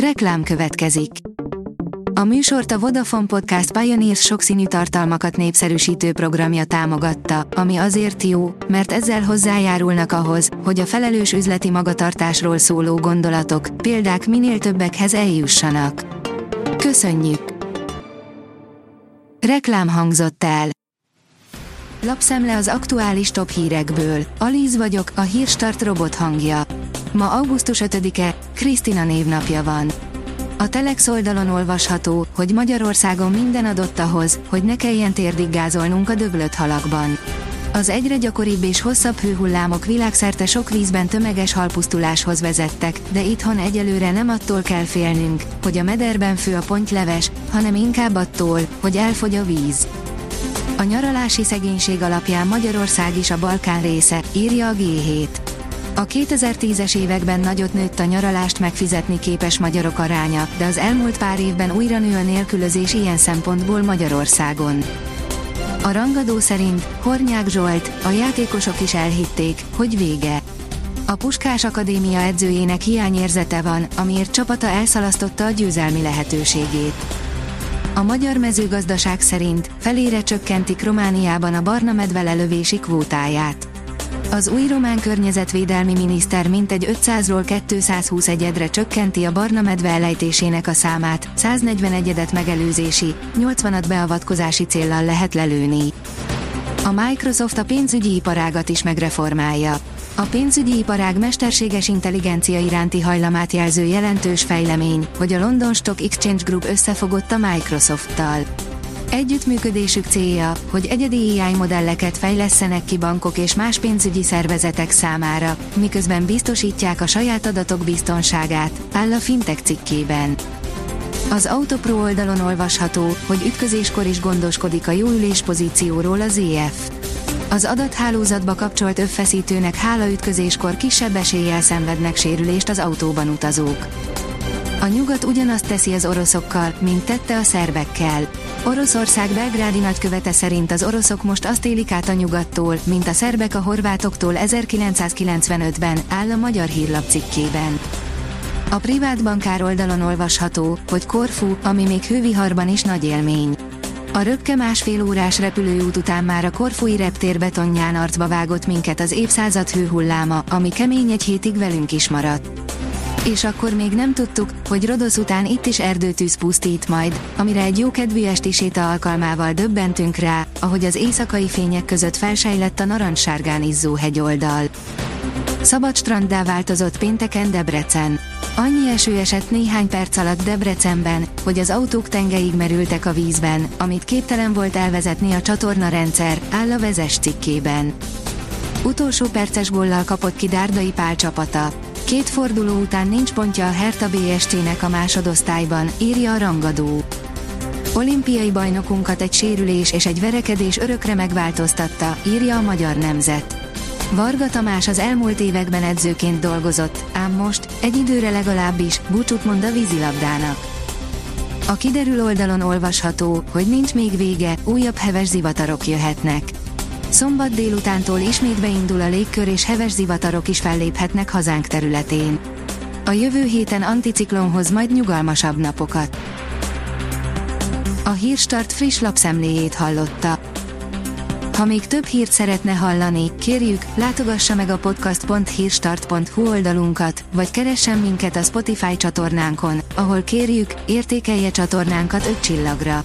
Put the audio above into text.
Reklám következik. A műsort a Vodafone Podcast Pioneers sokszínű tartalmakat népszerűsítő programja támogatta, ami azért jó, mert ezzel hozzájárulnak ahhoz, hogy a felelős üzleti magatartásról szóló gondolatok, példák minél többekhez eljussanak. Köszönjük! Reklám hangzott el. Lapszemle az aktuális top hírekből. Alíz vagyok, a hírstart robot hangja. Ma augusztus 5-e, Krisztina névnapja van. A Telex oldalon olvasható, hogy Magyarországon minden adott ahhoz, hogy ne kelljen térdiggázolnunk a döglött halakban. Az egyre gyakoribb és hosszabb hőhullámok világszerte sok vízben tömeges halpusztuláshoz vezettek, de itthon egyelőre nem attól kell félnünk, hogy a mederben fő a pontyleves, hanem inkább attól, hogy elfogy a víz. A nyaralási szegénység alapján Magyarország is a Balkán része, írja a G7. A 2010-es években nagyot nőtt a nyaralást megfizetni képes magyarok aránya, de az elmúlt pár évben újra nő a nélkülözés ilyen szempontból Magyarországon. A rangadó szerint Hornyák Zsolt, a játékosok is elhitték, hogy vége. A Puskás Akadémia edzőjének hiányérzete van, amiért csapata elszalasztotta a győzelmi lehetőségét. A magyar mezőgazdaság szerint felére csökkentik Romániában a barna medve lelövési kvótáját. Az új román környezetvédelmi miniszter mintegy 500-ról 220 egyedre csökkenti a barna medve elejtésének a számát, 140 egyedet megelőzési, 80-at beavatkozási céllal lehet lelőni. A Microsoft a pénzügyi iparágat is megreformálja. A pénzügyi iparág mesterséges intelligencia iránti hajlamát jelző jelentős fejlemény, hogy a London Stock Exchange Group összefogott a Microsofttal. Együttműködésük célja, hogy egyedi AI modelleket fejlesztenek ki bankok és más pénzügyi szervezetek számára, miközben biztosítják a saját adatok biztonságát, áll a Fintech cikkében. Az Autopro oldalon olvasható, hogy ütközéskor is gondoskodik a jó ülés pozícióról az EF. Az adathálózatba kapcsolt öffeszítőnek hála ütközéskor kisebb eséllyel szenvednek sérülést az autóban utazók. A nyugat ugyanazt teszi az oroszokkal, mint tette a szerbekkel. Oroszország belgrádi nagykövete szerint az oroszok most azt élik át a nyugattól, mint a szerbek a horvátoktól 1995-ben, áll a magyar hírlap cikkében. A privát bankár oldalon olvasható, hogy Korfu, ami még hőviharban is nagy élmény. A röpke másfél órás repülőút után már a Korfui reptér betonján arcba vágott minket az évszázad hőhulláma, ami kemény egy hétig velünk is maradt. És akkor még nem tudtuk, hogy Rodosz után itt is erdőtűz pusztít majd, amire egy jókedvű esti séta alkalmával döbbentünk rá, ahogy az éjszakai fények között felsejlett a narancssárgán izzó hegyoldal. Szabad stranddá változott pénteken Debrecen. Annyi eső esett néhány perc alatt Debrecenben, hogy az autók tengeig merültek a vízben, amit képtelen volt elvezetni a csatorna rendszer, áll a vezes cikkében. Utolsó perces góllal kapott ki Dárdai Pál csapata. Két forduló után nincs pontja a Hertha BSC-nek a másodosztályban, írja a rangadó. Olimpiai bajnokunkat egy sérülés és egy verekedés örökre megváltoztatta, írja a magyar nemzet. Varga Tamás az elmúlt években edzőként dolgozott, ám most, egy időre legalábbis, búcsút mond a vízilabdának. A kiderül oldalon olvasható, hogy nincs még vége, újabb heves zivatarok jöhetnek. Szombat délutántól ismét beindul a légkör és heves zivatarok is felléphetnek hazánk területén. A jövő héten anticiklonhoz majd nyugalmasabb napokat. A Hírstart friss lapszemléjét hallotta. Ha még több hírt szeretne hallani, kérjük, látogassa meg a podcast.hírstart.hu oldalunkat, vagy keressen minket a Spotify csatornánkon, ahol kérjük, értékelje csatornánkat 5 csillagra.